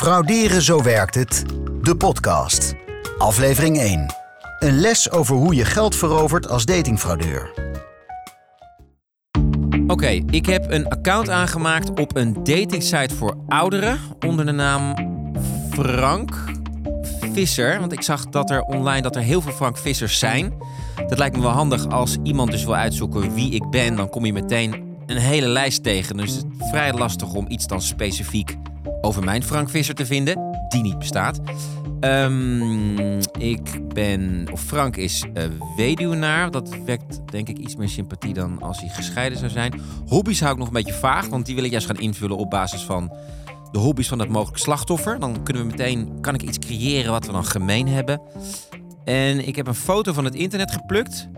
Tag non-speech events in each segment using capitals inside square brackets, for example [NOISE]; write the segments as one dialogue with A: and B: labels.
A: Frauderen, zo werkt het. De podcast. Aflevering 1. Een les over hoe je geld verovert als datingfraudeur.
B: Oké, ik heb een account aangemaakt op een datingsite voor ouderen onder de naam Frank Visser. Want ik zag dat er online dat er heel veel Frank Vissers zijn. Dat lijkt me wel handig als iemand dus wil uitzoeken wie ik ben. Dan kom je meteen een hele lijst tegen. Dus het is vrij lastig om iets dan specifiek over mijn Frank Visser te vinden, die niet bestaat. Ehm, ik ben, of Frank is uh, weduwnaar. Dat wekt denk ik iets meer sympathie dan als hij gescheiden zou zijn. Hobby's hou ik nog een beetje vaag, want die wil ik juist gaan invullen op basis van de hobby's van dat mogelijk slachtoffer. Dan kunnen we meteen, kan ik iets creëren wat we dan gemeen hebben. En ik heb een foto van het internet geplukt.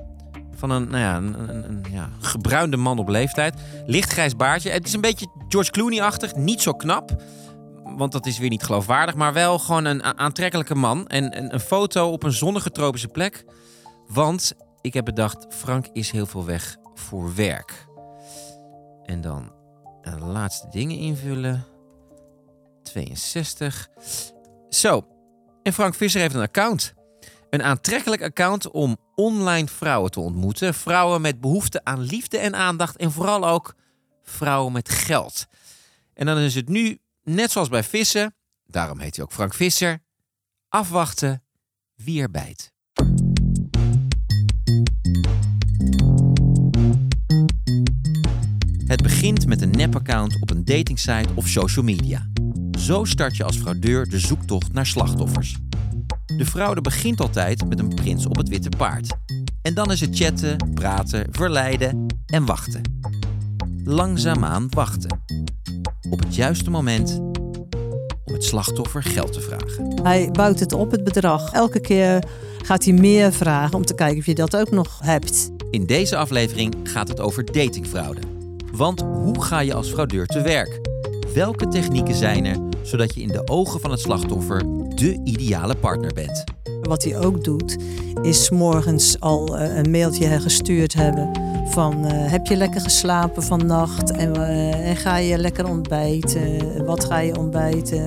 B: Van een, nou ja, een, een, ja, gebruinde man op leeftijd. Lichtgrijs baardje. Het is een beetje George Clooney-achtig. Niet zo knap want dat is weer niet geloofwaardig, maar wel gewoon een aantrekkelijke man. En, een foto op een zonnige tropische plek. Want ik heb bedacht, Frank is heel veel weg voor werk. En dan de laatste dingen invullen. 62. Zo. En Frank Visser heeft een account. Een aantrekkelijk account om online vrouwen te ontmoeten. Vrouwen met behoefte aan liefde en aandacht. En vooral ook vrouwen met geld. En dan is het nu Net zoals bij vissen, daarom heet hij ook Frank Visser, afwachten wie er bijt. Het begint met een nepaccount op een datingsite of social media. Zo start je als fraudeur de zoektocht naar slachtoffers. De fraude begint altijd met een prins op het witte paard. En dan is het chatten, praten, verleiden en wachten. Langzaamaan wachten op het juiste moment om het slachtoffer geld te vragen.
C: Hij bouwt het op, het bedrag. Elke keer gaat hij meer vragen om te kijken of je dat ook nog hebt.
B: In deze aflevering gaat het over datingfraude. Want hoe ga je als fraudeur te werk? Welke technieken zijn er zodat je in de ogen van het slachtoffer de ideale partner bent?
C: Wat hij ook doet, is morgens al eh, een mailtje gestuurd hebben van uh, heb je lekker geslapen vannacht en, uh, en ga je lekker ontbijten? Wat ga je ontbijten?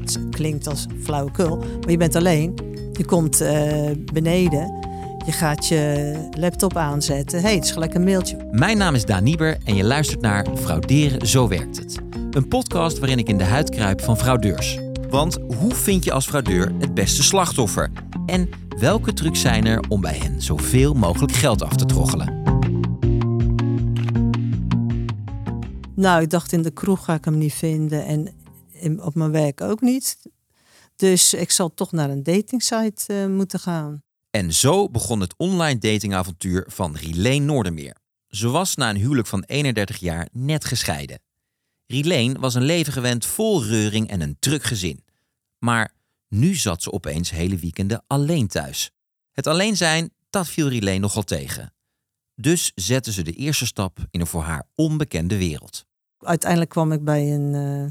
C: Het klinkt als flauwekul, maar je bent alleen. Je komt beneden, je gaat je laptop aanzetten. hey, het is gelijk een mailtje.
B: Mijn naam is Daan Nieber en je luistert naar Frauderen, zo werkt het. Een podcast waarin ik in de huid kruip van fraudeurs. Want hoe vind je als fraudeur het beste slachtoffer? En welke trucs zijn er om bij hen zoveel mogelijk geld af te troggelen?
C: Nou, ik dacht in de kroeg ga ik hem niet vinden en op mijn werk ook niet. Dus ik zal toch naar een datingsite uh, moeten gaan.
B: En zo begon het online datingavontuur van Rilene Noordermeer. Ze was na een huwelijk van 31 jaar net gescheiden. Rilene was een leven gewend vol reuring en een druk gezin. Maar nu zat ze opeens hele weekenden alleen thuis. Het alleen zijn, dat viel Rilene nogal tegen. Dus zette ze de eerste stap in een voor haar onbekende wereld.
C: Uiteindelijk kwam ik bij een uh,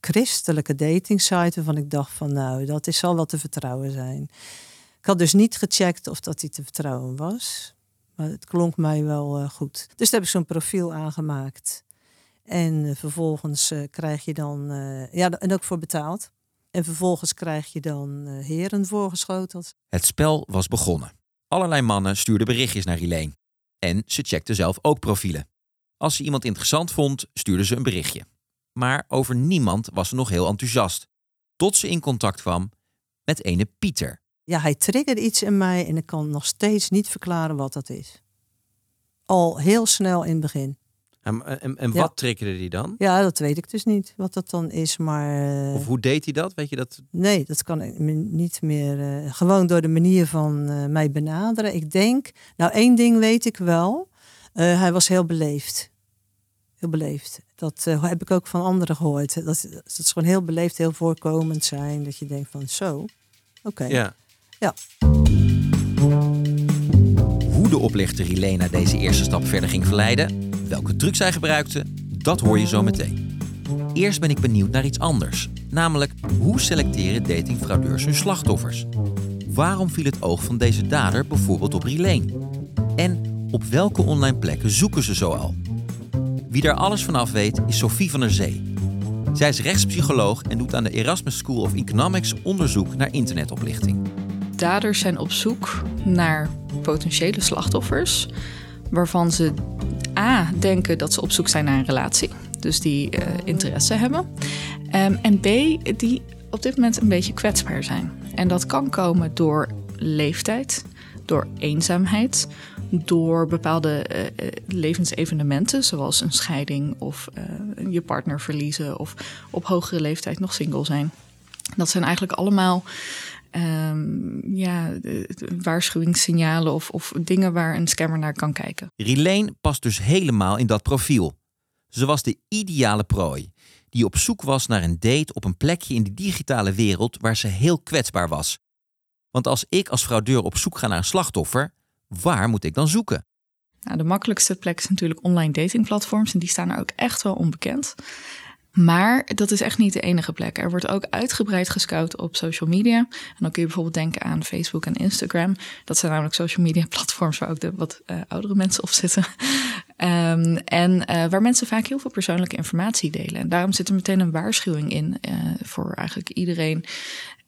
C: christelijke datingsite waarvan ik dacht van nou, dat is, zal wel te vertrouwen zijn. Ik had dus niet gecheckt of dat die te vertrouwen was. Maar het klonk mij wel uh, goed. Dus daar heb ik zo'n profiel aangemaakt. En uh, vervolgens krijg je dan, ja, en ook voor betaald. En vervolgens krijg je dan heren voorgeschoteld.
B: Het spel was begonnen. Allerlei mannen stuurden berichtjes naar Rilene. En ze checkte zelf ook profielen. Als ze iemand interessant vond, stuurde ze een berichtje. Maar over niemand was ze nog heel enthousiast. Tot ze in contact kwam met ene Pieter.
C: Ja, hij triggerde iets in mij en ik kan nog steeds niet verklaren wat dat is. Al heel snel in het begin.
B: En, en, en wat triggerde hij dan?
C: Ja, dat weet ik dus niet, wat dat dan is. Maar,
B: of hoe deed hij dat? Weet je dat?
C: Nee, dat kan ik niet meer. Uh, gewoon door de manier van uh, mij benaderen. Ik denk, nou één ding weet ik wel. Uh, hij was heel beleefd. Heel beleefd. Dat heb ik ook van anderen gehoord. Dat, dat is gewoon heel beleefd, heel voorkomend zijn. Dat je denkt van zo, oké.
B: Ja.
C: ja.
B: Hoe de oplichter Rilena deze eerste stap verder ging verleiden Welke trucs zij gebruikte, dat hoor je zo meteen. Eerst ben ik benieuwd naar iets anders. Namelijk, hoe selecteren datingfraudeurs hun slachtoffers? Waarom viel het oog van deze dader bijvoorbeeld op Rilene? En op welke online plekken zoeken ze zoal? Wie daar alles vanaf weet is Sophie van der Zee. Zij is rechtspsycholoog en doet aan de Erasmus School of Economics onderzoek naar internetoplichting.
D: Daders zijn op zoek naar potentiële slachtoffers waarvan ze A denken dat ze op zoek zijn naar een relatie, dus die uh, interesse hebben, um, en B die op dit moment een beetje kwetsbaar zijn. En dat kan komen door leeftijd, door eenzaamheid, door bepaalde uh, levensevenementen, zoals een scheiding of uh, je partner verliezen of op hogere leeftijd nog single zijn. Dat zijn eigenlijk allemaal um, ja, waarschuwingssignalen of, of dingen waar een scammer naar kan kijken.
B: Rilene past dus helemaal in dat profiel. Ze was de ideale prooi, die op zoek was naar een date op een plekje in de digitale wereld waar ze heel kwetsbaar was. Want als ik als fraudeur op zoek ga naar een slachtoffer, waar moet ik dan zoeken?
D: Nou, de makkelijkste plek is natuurlijk online datingplatforms en die staan er ook echt wel onbekend. Maar dat is echt niet de enige plek. Er wordt ook uitgebreid gescout op social media. En dan kun je bijvoorbeeld denken aan Facebook en Instagram. Dat zijn namelijk social media [LAUGHS] platforms waar ook de wat uh, oudere mensen op zitten. um, en uh, waar mensen vaak heel veel persoonlijke informatie delen. En daarom zit er meteen een waarschuwing in uh, voor eigenlijk iedereen.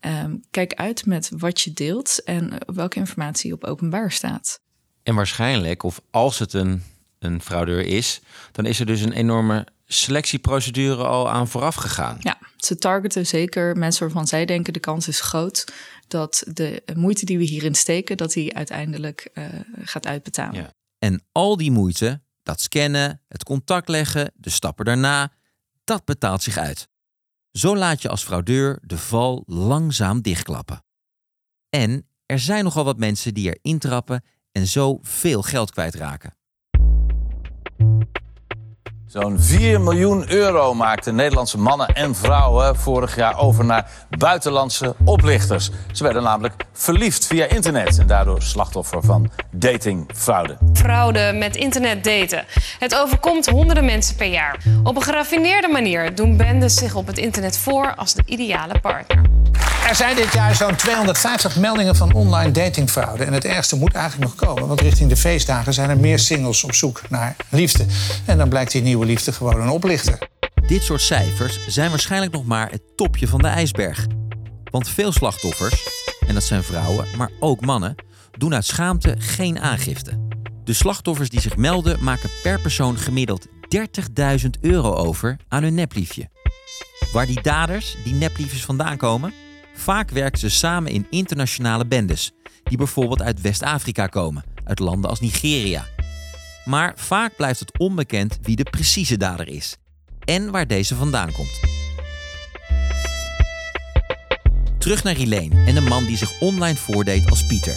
D: Um, kijk uit met wat je deelt en welke informatie op openbaar staat.
B: En waarschijnlijk, of als het een, een fraudeur is, dan is er dus een enorme selectieprocedure al aan vooraf gegaan.
D: Ja, ze targeten zeker mensen waarvan zij denken de kans is groot dat de moeite die we hierin steken, dat die uiteindelijk uh, gaat uitbetalen. Ja.
B: En al die moeite, dat scannen, het contact leggen, de stappen daarna, dat betaalt zich uit. Zo laat je als fraudeur de val langzaam dichtklappen. En er zijn nogal wat mensen die er intrappen en zo veel geld kwijtraken.
E: Zo'n 4 miljoen euro maakten Nederlandse mannen en vrouwen vorig jaar over naar buitenlandse oplichters. Ze werden namelijk verliefd via internet en daardoor slachtoffer van datingfraude.
F: Fraude met internetdaten. Het overkomt honderden mensen per jaar. Op een geraffineerde manier doen bendes zich op het internet voor als de ideale partner.
G: Er zijn dit jaar zo'n 250 meldingen van online datingfraude. En het ergste moet eigenlijk nog komen, want richting de feestdagen zijn er meer singles op zoek naar liefde. En dan blijkt die nieuwe liefde gewoon een oplichter.
B: Dit soort cijfers zijn waarschijnlijk nog maar het topje van de ijsberg. Want veel slachtoffers, en dat zijn vrouwen, maar ook mannen, doen uit schaamte geen aangifte. De slachtoffers die zich melden maken per persoon gemiddeld 30.000 euro over aan hun nepliefje. Waar die daders, die nepliefjes vandaan komen? Vaak werken ze samen in internationale bendes, die bijvoorbeeld uit West-Afrika komen, uit landen als Nigeria. Maar vaak blijft het onbekend wie de precieze dader is en waar deze vandaan komt. Terug naar Elaine en de man die zich online voordeed als Pieter.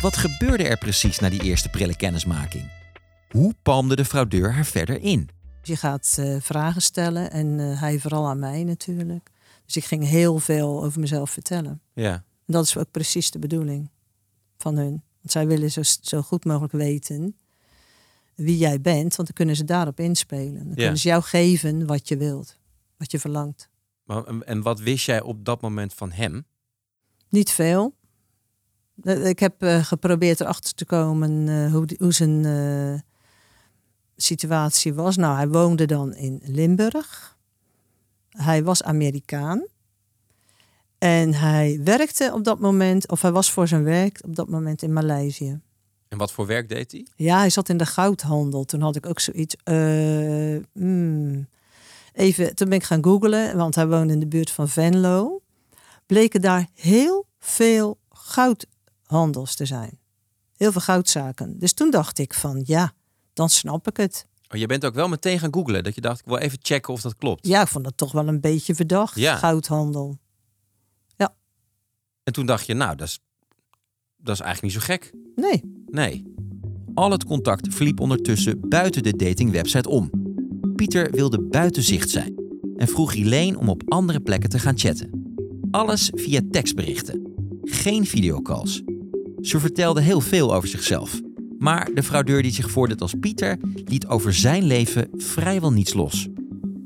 B: Wat gebeurde er precies na die eerste prille kennismaking? Hoe palmde de fraudeur haar verder in?
C: Je gaat uh, vragen stellen en uh, hij vooral aan mij natuurlijk. Dus ik ging heel veel over mezelf vertellen.
B: Ja.
C: En dat is ook precies de bedoeling van hun. Want zij willen zo, zo goed mogelijk weten wie jij bent, want dan kunnen ze daarop inspelen. Dan ja. kunnen ze jou geven wat je wilt, wat je verlangt.
B: Maar, en wat wist jij op dat moment van hem?
C: Niet veel. Ik heb uh, geprobeerd erachter te komen uh, hoe, hoe zijn uh, situatie was. Nou, hij woonde dan in Limburg. Hij was Amerikaan. En hij werkte op dat moment, of hij was voor zijn werk op dat moment in Maleisië.
B: En wat voor werk deed hij?
C: Ja, hij zat in de goudhandel. Toen had ik ook zoiets. Uh, mm. Even, toen ben ik gaan googlen, want hij woonde in de buurt van Venlo. Bleken daar heel veel goudhandels te zijn. Heel veel goudzaken. Dus toen dacht ik van ja, dan snap ik het.
B: Oh, je bent ook wel meteen gaan googlen. Dat je dacht, ik wil even checken of dat klopt.
C: Ja, ik vond dat toch wel een beetje verdacht. Ja. Goudhandel.
B: En toen dacht je, nou, dat is, dat is eigenlijk niet zo gek.
C: Nee.
B: Nee. Al het contact verliep ondertussen buiten de datingwebsite om. Pieter wilde buiten zicht zijn en vroeg Helene om op andere plekken te gaan chatten. Alles via tekstberichten. Geen videocalls. Ze vertelde heel veel over zichzelf. Maar de fraudeur die zich voordeed als Pieter liet over zijn leven vrijwel niets los.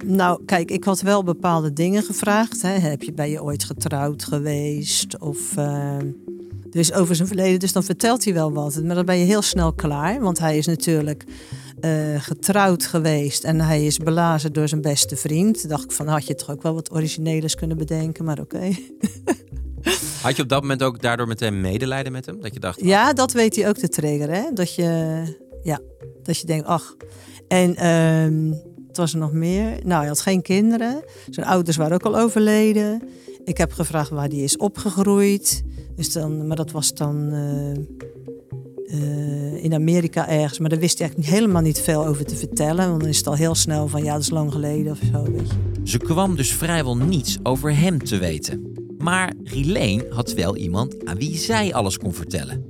C: Nou, kijk, ik had wel bepaalde dingen gevraagd. Hè. Heb je, ben je ooit getrouwd geweest? Of uh, dus over zijn verleden. Dus dan vertelt hij wel wat. Maar dan ben je heel snel klaar. Want hij is natuurlijk eh, getrouwd geweest en hij is belazen door zijn beste vriend. Dacht ik van, had je toch ook wel wat origineels kunnen bedenken, maar oké. [LAUGHS]
B: Had je op dat moment ook daardoor meteen medelijden met hem? Dat je dacht,
C: Ja, dat weet hij ook te triggeren. Hè? Dat, je, ja, dat je denkt, ach. En ehm wat was er nog meer? Nou, hij had geen kinderen. Zijn ouders waren ook al overleden. Ik heb gevraagd waar hij is opgegroeid. Dus dan, maar dat was dan eh, eh, in Amerika ergens. Maar daar wist hij eigenlijk helemaal niet veel over te vertellen. Want dan is het al heel snel van, ja, dat is lang geleden of zo, weet je.
B: Ze kwam dus vrijwel niets over hem te weten. Maar Rilene had wel iemand aan wie zij alles kon vertellen.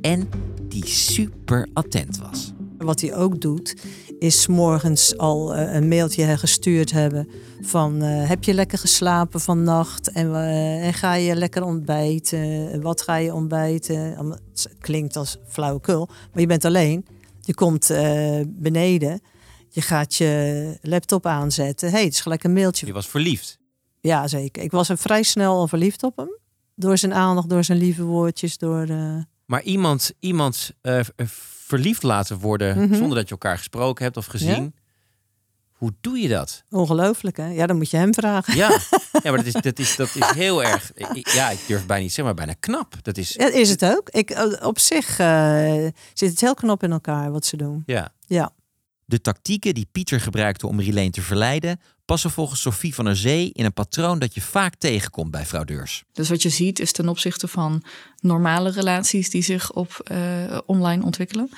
B: En die super attent was.
C: Wat hij ook doet, is morgens al eh, een mailtje gestuurd hebben van eh, heb je lekker geslapen vannacht en, eh, en ga je lekker ontbijten? Wat ga je ontbijten? Het klinkt als flauwekul, maar je bent alleen. Je komt beneden, je gaat je laptop aanzetten. hey, het is gelijk een mailtje.
B: Je was verliefd.
C: Ja, zeker. Ik was er vrij snel al verliefd op hem. Door zijn aandacht, door zijn lieve woordjes, door...
B: Maar iemand, iemand verliefd laten worden
C: Mhm.
B: zonder dat je elkaar gesproken hebt of gezien. Hoe doe je dat?
C: Ongelooflijk, hè? Ja, dan moet je hem vragen.
B: Ja, [LAUGHS] ja maar dat is, dat, is, dat is heel erg. Ja, ik durf bijna niet zeggen, maar bijna knap. Dat is.
C: Ja, is het ook. Ik, eh, op zich eh, zit het heel knap in elkaar wat ze doen.
B: Ja.
C: Ja.
B: De tactieken die Pieter gebruikte om Rilene te verleiden, passen volgens Sophie van der Zee in een patroon dat je vaak tegenkomt bij fraudeurs.
D: Dus wat je ziet is ten opzichte van normale relaties die zich op eh, online ontwikkelen.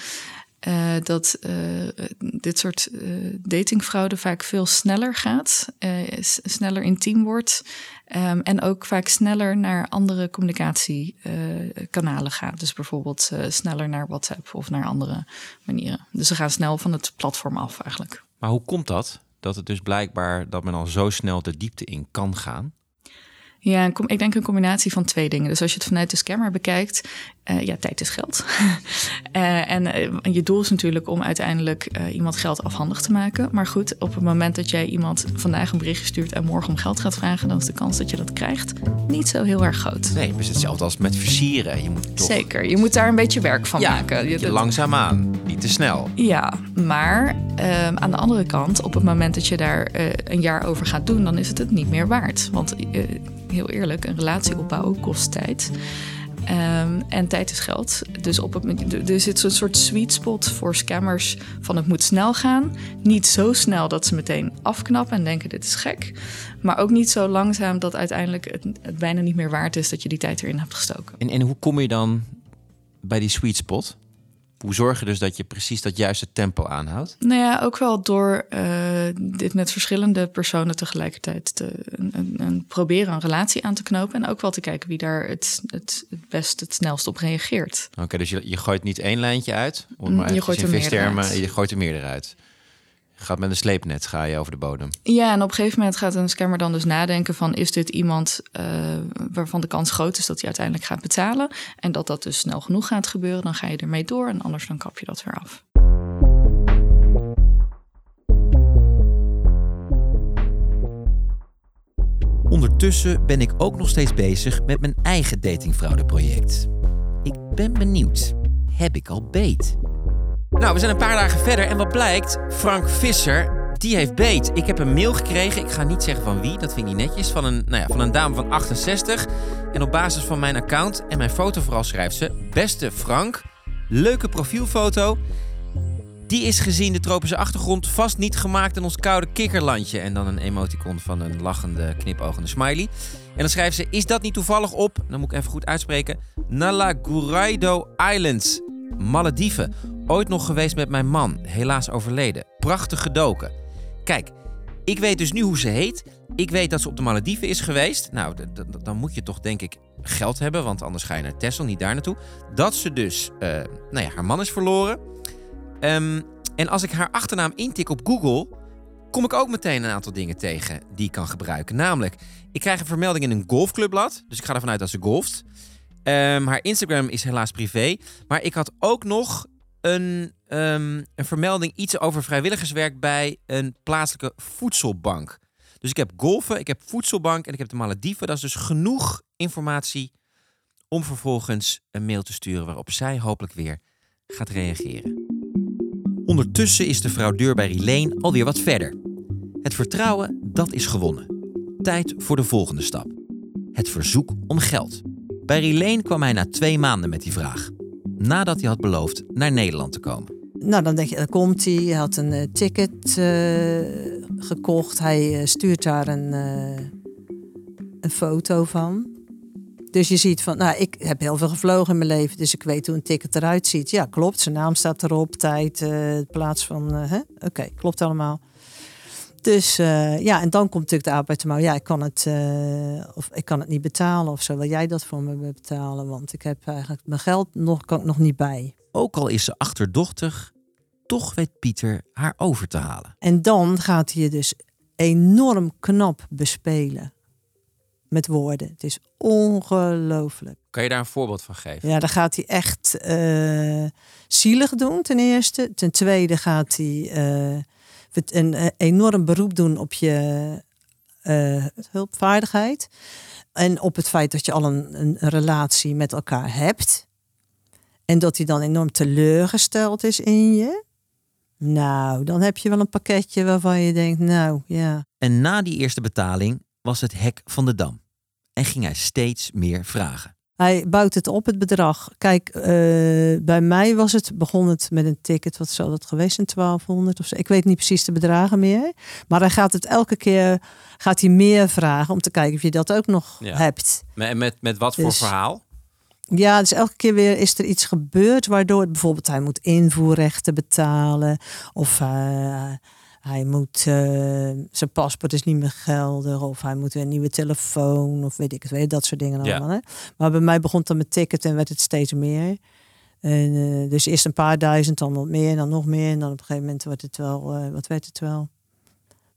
D: Eh, dat eh, dit soort eh, datingfraude vaak veel sneller gaat, sneller intiem wordt ehm, en ook vaak sneller naar andere communicatiekanalen gaat. Dus bijvoorbeeld sneller naar WhatsApp of naar andere manieren. Dus ze gaan snel van het platform af eigenlijk.
B: Maar hoe komt dat? Dat het dus blijkbaar dat men al zo snel de diepte in kan gaan.
D: Ja, ik denk een combinatie van twee dingen. Dus als je het vanuit de scammer bekijkt, eh, ja, tijd is geld. [LAUGHS] Eh, en eh, je doel is natuurlijk om uiteindelijk iemand geld afhandig te maken. Maar goed, op het moment dat jij iemand vandaag een berichtje stuurt en morgen om geld gaat vragen, dan is de kans dat je dat krijgt niet zo heel erg groot.
B: Nee, het is hetzelfde als met versieren. Je moet toch
D: Zeker, je moet daar een beetje werk van
B: ja,
D: maken. Je- dat-
B: langzaamaan, niet te snel.
D: Ja, maar ehm, aan de andere kant, op het moment dat je daar een jaar over gaat doen, dan is het het niet meer waard. Want heel eerlijk, een relatie opbouwen kost tijd. Ehm, en tijd is geld. Dus op het, er zit zo'n soort sweet spot voor scammers van het moet snel gaan. Niet zo snel dat ze meteen afknappen en denken dit is gek. Maar ook niet zo langzaam dat uiteindelijk het, het bijna niet meer waard is dat je die tijd erin hebt gestoken.
B: En, en hoe kom je dan bij die sweet spot? Hoe zorg je dus dat je precies dat juiste tempo aanhoudt?
D: Nou ja, ook wel door eh, dit met verschillende personen tegelijkertijd te een, een, een proberen een relatie aan te knopen. En ook wel te kijken wie daar het, het, het best, het snelst op reageert.
B: Oké, dus je, je gooit niet één lijntje uit. Om
D: Mm,
B: maar
D: je gooit er meerdere uit.
B: Je gooit er meerdere uit. Gaat met een sleepnet ga je over de bodem.
D: Ja, en op een gegeven moment gaat een scammer dan dus nadenken van... is dit iemand eh, waarvan de kans groot is dat hij uiteindelijk gaat betalen... en dat dat dus snel genoeg gaat gebeuren, dan ga je ermee door... en anders dan kap je dat weer af.
B: Ondertussen ben ik ook nog steeds bezig met mijn eigen datingfraudeproject. Ik ben benieuwd. Heb ik al beet? Nou, we zijn een paar dagen verder en wat blijkt? Frank Visser, die heeft beet. Ik heb een mail gekregen, ik ga niet zeggen van wie, dat vind ik niet netjes, van een, nou ja, van een dame van 68. En op basis van mijn account en mijn foto vooral schrijft ze... Beste Frank, leuke profielfoto. Die is gezien de tropische achtergrond vast niet gemaakt in ons koude kikkerlandje. En dan een emoticon van een lachende, knipogende smiley. En dan schrijft ze, is dat niet toevallig op, dan moet ik even goed uitspreken, Nalaguraido Islands, Malediven. Ooit nog geweest met mijn man, helaas overleden. Prachtig gedoken. Kijk, ik weet dus nu hoe ze heet. Ik weet dat ze op de Malediven is geweest. Nou, dan moet je toch denk ik geld hebben, want anders ga je naar Texel, niet daar naartoe. Dat ze dus, eh, nou ja, haar man is verloren. Ehm, en als ik haar achternaam intik op Google, kom ik ook meteen een aantal dingen tegen die ik kan gebruiken. Namelijk, ik krijg een vermelding in een golfclubblad. Dus ik ga ervan uit dat ze golft. Ehm, haar Instagram is helaas privé. Maar ik had ook nog een, ehm, een vermelding iets over vrijwilligerswerk bij een plaatselijke voedselbank. Dus ik heb golfen, ik heb voedselbank en ik heb de Malediven. Dat is dus genoeg informatie om vervolgens een mail te sturen waarop zij hopelijk weer gaat reageren. Ondertussen is de fraudeur bij Rileen alweer wat verder. Het vertrouwen, dat is gewonnen. Tijd voor de volgende stap. Het verzoek om geld. Bij Rileen kwam hij na twee maanden met die vraag. Nadat hij had beloofd naar Nederland te komen.
C: Nou, dan denk je, daar komt hij. Hij had een eh, ticket eh, gekocht. Hij eh, stuurt daar een, een foto van. Dus je ziet van, nou, ik heb heel veel gevlogen in mijn leven, dus ik weet hoe een ticket eruit ziet. Ja, klopt. Zijn naam staat erop, tijd, plaats van? Oké, klopt allemaal. Dus eh, ja, en dan komt natuurlijk de arbeidsmarkt. Ja, ik kan het, eh, of ik kan het niet betalen of zo. Wil jij dat voor me betalen? Want ik heb eigenlijk mijn geld nog, kan ik nog niet bij.
B: Ook al is ze achterdochtig, toch weet Pieter haar over te halen.
C: En dan gaat hij je dus enorm knap bespelen met woorden. Het is ongelooflijk.
B: Kan je daar een voorbeeld van geven?
C: Ja, dan gaat hij echt eh, zielig doen, ten eerste. Ten tweede gaat hij eh, een eh, enorm beroep doen op je eh, hulpvaardigheid. En op het feit dat je al een, een relatie met elkaar hebt. En dat hij dan enorm teleurgesteld is in je. Nou, dan heb je wel een pakketje waarvan je denkt, nou ja.
B: En na die eerste betaling was het hek van de dam. En ging hij steeds meer vragen.
C: Hij bouwt het op, het bedrag. Kijk, eh, bij mij was het, begon het met een ticket, wat zou dat geweest zijn, 1200 of zo. Ik weet niet precies de bedragen meer. Maar hij gaat het elke keer, gaat hij meer vragen om te kijken of je dat ook nog
B: Ja.
C: hebt.
B: Met, met, met wat voor
C: Dus-
B: verhaal?
C: Ja, dus elke keer weer is er iets gebeurd waardoor het bijvoorbeeld hij moet invoerrechten betalen of eh, hij moet eh, zijn paspoort is niet meer geldig of hij moet weer een nieuwe telefoon of weet ik het, weet je, dat soort dingen
B: Ja.
C: allemaal. Hè? Maar bij mij begon het dan met ticket en werd het steeds meer. En, eh, dus eerst een paar duizend, dan wat meer, dan nog meer. En dan op een gegeven moment wordt het wel, eh, wat werd het wel?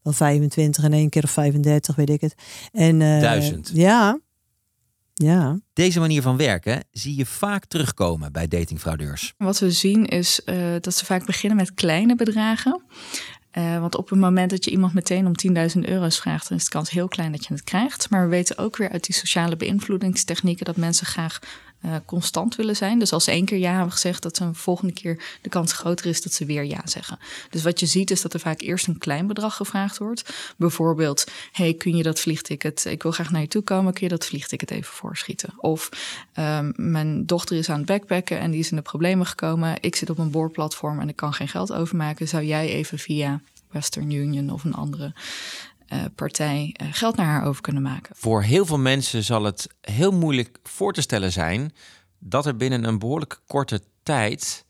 C: Wel 25 in één keer of 35, weet ik het. En, eh,
B: Duizend.
C: Ja. Ja.
B: Deze manier van werken zie je vaak terugkomen bij datingfraudeurs.
D: Wat we zien is eh, dat ze vaak beginnen met kleine bedragen. Eh, want op het moment dat je iemand meteen om 10.000 euro's vraagt, dan is de kans heel klein dat je het krijgt. Maar we weten ook weer uit die sociale beïnvloedingstechnieken dat mensen graag eh, constant willen zijn. Dus als ze één keer ja hebben gezegd, dat ze een volgende keer de kans groter is dat ze weer ja zeggen. Dus wat je ziet is dat er vaak eerst een klein bedrag gevraagd wordt. Bijvoorbeeld, hey, kun je dat vliegticket, ik wil graag naar je toe komen, kun je dat vliegticket even voorschieten? Of ehm, mijn dochter is aan het backpacken en die is in de problemen gekomen. Ik zit op een boorplatform en ik kan geen geld overmaken. Zou jij even via Western Union of een andere partij eh, geld naar haar over kunnen maken?
B: Voor heel veel mensen zal het heel moeilijk voor te stellen zijn dat er binnen een behoorlijk korte tijd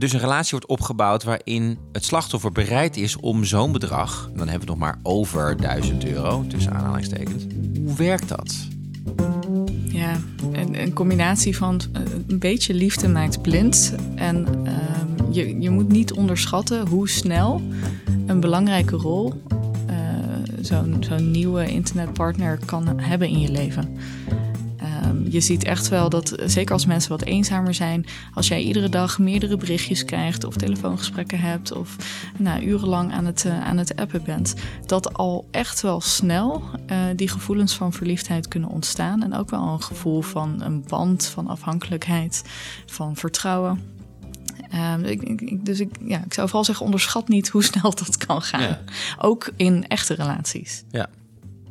B: dus een relatie wordt opgebouwd waarin het slachtoffer bereid is om zo'n bedrag, dan hebben we het nog maar over 1000 euro, tussen aanhalingstekens. Hoe werkt dat?
D: Ja, een, een combinatie van eh, een beetje liefde maakt blind. En ehm, je, je moet niet onderschatten hoe snel een belangrijke rol eh, zo'n zo'n nieuwe internetpartner kan hebben in je leven. Ehm, je ziet echt wel dat, zeker als mensen wat eenzamer zijn, als jij iedere dag meerdere berichtjes krijgt of telefoongesprekken hebt of nou, urenlang aan het, eh, aan het appen bent, dat al echt wel snel eh, die gevoelens van verliefdheid kunnen ontstaan en ook wel een gevoel van een band, van afhankelijkheid, van vertrouwen. Ehm, ik, ik- ik- dus ik, ja, ik zou vooral zeggen, onderschat niet hoe [LAUGHS] snel dat kan gaan.
B: Ja.
D: Ook in echte relaties.
B: Ja.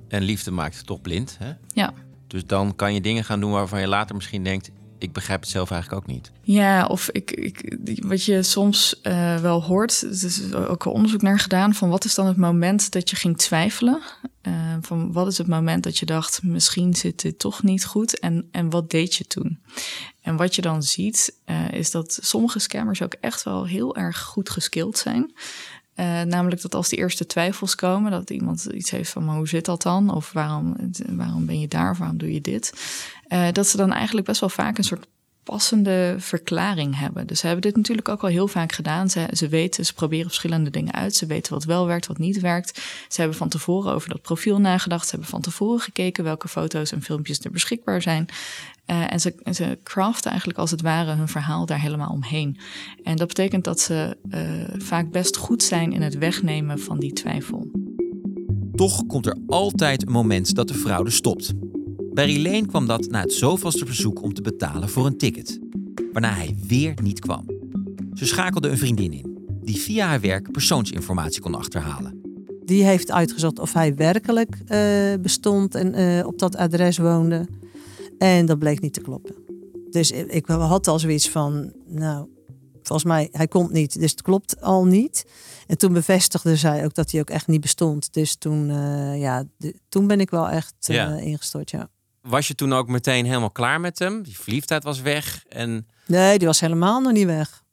B: En liefde maakt toch blind, hè?
D: Ja.
B: Dus dan kan je dingen gaan doen waarvan je later misschien denkt, ik begrijp het zelf eigenlijk ook niet.
D: Ja, of ik, ik, wat je soms eh, wel hoort, er is ook onderzoek naar gedaan, van wat is dan het moment dat je ging twijfelen? Eh, van wat is het moment dat je dacht, misschien zit dit toch niet goed en, en wat deed je toen? En wat je dan ziet, eh, is dat sommige scammers ook echt wel heel erg goed geskild zijn. Eh, namelijk dat als die eerste twijfels komen, dat iemand iets heeft van, maar hoe zit dat dan? Of waarom, waarom ben je daar? Of waarom doe je dit? Eh, dat ze dan eigenlijk best wel vaak een soort passende verklaring hebben. Dus ze hebben dit natuurlijk ook al heel vaak gedaan. Ze, ze weten, ze proberen verschillende dingen uit. Ze weten wat wel werkt, wat niet werkt. Ze hebben van tevoren over dat profiel nagedacht. Ze hebben van tevoren gekeken welke foto's en filmpjes er beschikbaar zijn. Eh, en ze, en ze craften eigenlijk als het ware hun verhaal daar helemaal omheen. En dat betekent dat ze eh, vaak best goed zijn in het wegnemen van die twijfel.
B: Toch komt er altijd een moment dat de fraude stopt. Bij Rileen kwam dat na het zoveelste verzoek om te betalen voor een ticket. Waarna hij weer niet kwam. Ze schakelde een vriendin in. die via haar werk persoonsinformatie kon achterhalen.
C: Die heeft uitgezocht of hij werkelijk eh, bestond en eh, op dat adres woonde. En dat bleek niet te kloppen. Dus ik, had al zoiets van, nou, volgens mij, hij komt niet, dus het klopt al niet. En toen bevestigde zij ook dat hij ook echt niet bestond. Dus toen, eh, ja, de- toen ben ik wel echt eh,
B: Ja.
C: ingestort, ja.
B: Was je toen ook meteen helemaal klaar met hem? Die verliefdheid was weg en
C: Nee, die was helemaal nog niet weg.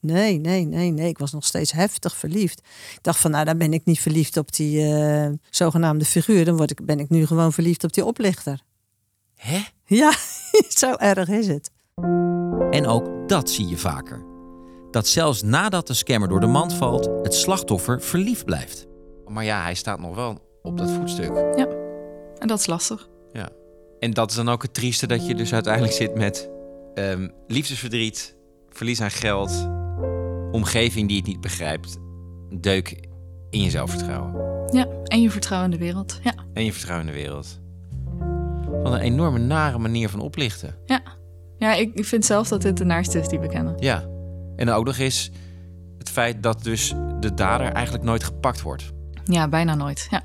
C: Nee, nee, nee, nee. Ik was nog steeds heftig verliefd. Ik dacht van, nou, dan ben ik niet verliefd op die eh, zogenaamde figuur. Dan word ik, ben ik nu gewoon verliefd op die oplichter.
B: hè?
C: Ja, [LAUGHS] zo erg is het.
B: En ook dat zie je vaker. Dat zelfs nadat de scammer door de mand valt, het slachtoffer verliefd blijft. Maar ja, hij staat nog wel op dat voetstuk.
D: En dat is lastig.
B: Ja. En dat is dan ook het trieste dat je dus uiteindelijk zit met ehm, liefdesverdriet, verlies aan geld, omgeving die het niet begrijpt, deuk in je zelfvertrouwen
D: Ja, en je vertrouwen in de wereld. Ja,
B: en je vertrouwen in de wereld. Wat een enorme nare manier van oplichten.
D: ja. ja ik, vind zelf dat dit de naarste is die we kennen.
B: Ja. En ook nog eens het feit dat dus de dader eigenlijk nooit gepakt wordt.
D: Ja, bijna nooit. Ja,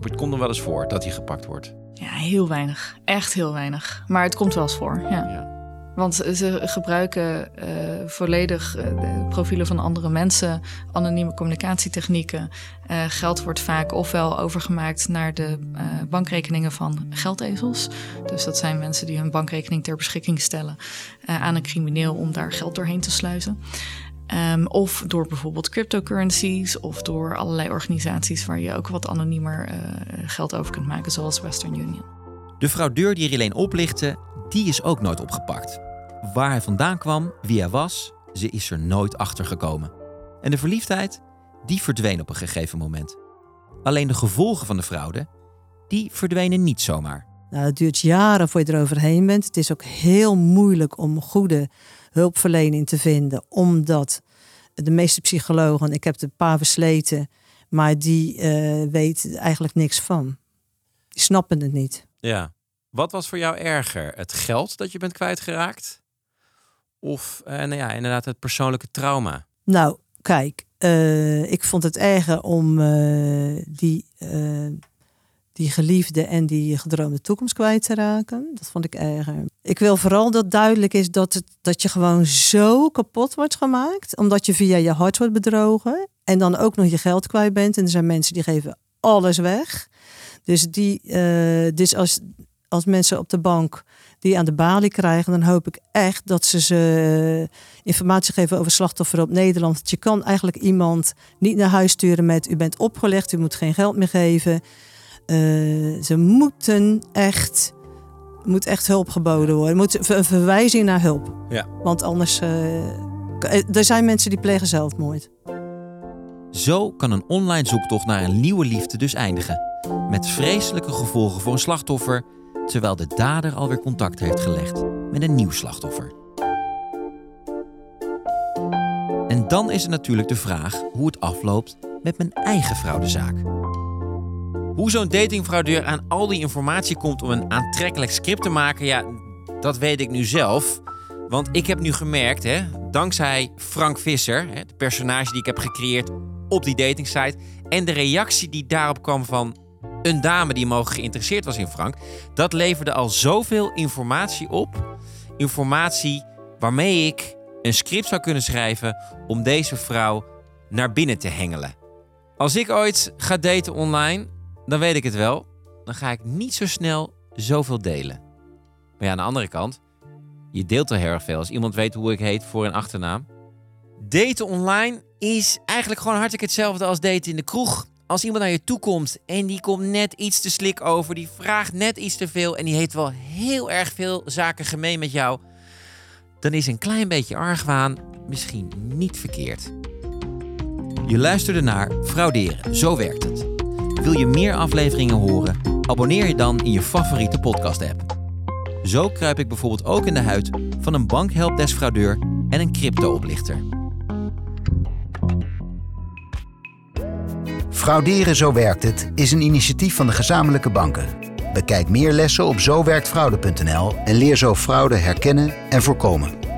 B: Het komt er wel eens voor dat hij gepakt wordt.
D: ja heel weinig. Echt heel weinig. Maar het komt wel eens voor. Ja.
B: Ja.
D: Want ze gebruiken eh, volledig de profielen van andere mensen, anonieme communicatietechnieken. Eh, geld wordt vaak ofwel overgemaakt naar de bankrekeningen van geldezels. Dus dat zijn mensen die hun bankrekening ter beschikking stellen aan een crimineel om daar geld doorheen te sluizen. Ehm, of door bijvoorbeeld cryptocurrencies of door allerlei organisaties waar je ook wat anoniemer geld over kunt maken, zoals Western Union.
B: De fraudeur die Rilleen oplichtte, die is ook nooit opgepakt. Waar hij vandaan kwam, wie hij was, ze is er nooit achter gekomen. En de verliefdheid, die verdween op een gegeven moment. Alleen de gevolgen van de fraude, die verdwenen niet zomaar.
C: Nou, het duurt jaren voor je eroverheen bent. Het is ook heel moeilijk om goede hulpverlening te vinden, omdat de meeste psychologen, ik heb er een paar versleten, maar die eh weten eigenlijk niks van. Die snappen het niet.
B: Ja. Wat was voor jou erger? Het geld dat je bent kwijtgeraakt? Of eh, nou ja, inderdaad het persoonlijke trauma?
C: Nou, kijk, eh, ik vond het erger om eh, die, die geliefde en die gedroomde toekomst kwijt te raken. Dat vond ik erger. Ik wil vooral dat duidelijk is dat, het, dat je gewoon zo kapot wordt gemaakt, omdat je via je hart wordt bedrogen en dan ook nog je geld kwijt bent. En er zijn mensen die geven alles weg. Dus, die, dus als, als mensen op de bank die aan de balie krijgen, dan hoop ik echt dat ze ze informatie geven over slachtoffer op Nederland. Want je kan eigenlijk iemand niet naar huis sturen met u bent opgelegd, u moet geen geld meer geven. Eh, ze moeten echt, moet echt hulp geboden worden. Moet een verwijzing naar hulp.
B: Ja.
C: Want anders, eh, er zijn mensen die plegen zelfmoord.
B: Zo kan een online zoektocht naar een nieuwe liefde dus eindigen. Met vreselijke gevolgen voor een slachtoffer, terwijl de dader alweer contact heeft gelegd met een nieuw slachtoffer. En dan is er natuurlijk de vraag hoe het afloopt met mijn eigen fraudezaak. Hoe zo'n datingfraudeur aan al die informatie komt om een aantrekkelijk script te maken, ja, dat weet ik nu zelf. Want ik heb nu gemerkt, hè, dankzij Frank Visser, hè, de personage die ik heb gecreëerd op die datingsite, en de reactie die daarop kwam van een dame die mogelijk geïnteresseerd was in Frank, dat leverde al zoveel informatie op. Informatie waarmee ik een script zou kunnen schrijven om deze vrouw naar binnen te hengelen. Als ik ooit ga daten online, dan weet ik het wel. Dan ga ik niet zo snel zoveel delen. Maar ja, aan de andere kant, je deelt al heel erg veel. Als iemand weet hoe ik heet voor een achternaam. Daten online is eigenlijk gewoon hartstikke hetzelfde als daten in de kroeg. Als iemand naar je toe komt en die komt net iets te slik over, die vraagt net iets te veel en die heeft wel heel erg veel zaken gemeen met jou, dan is een klein beetje argwaan misschien niet verkeerd. Je luisterde naar Frauderen, zo werkt het. Wil je meer afleveringen horen? Abonneer je dan in je favoriete podcast-app. Zo kruip ik bijvoorbeeld ook in de huid van een bankhelpdesk-fraudeur en een crypto-oplichter.
A: Frauderen Zo Werkt Het is een initiatief van de gezamenlijke banken. Bekijk meer lessen op zowerktfraude.nl en leer zo fraude herkennen en voorkomen.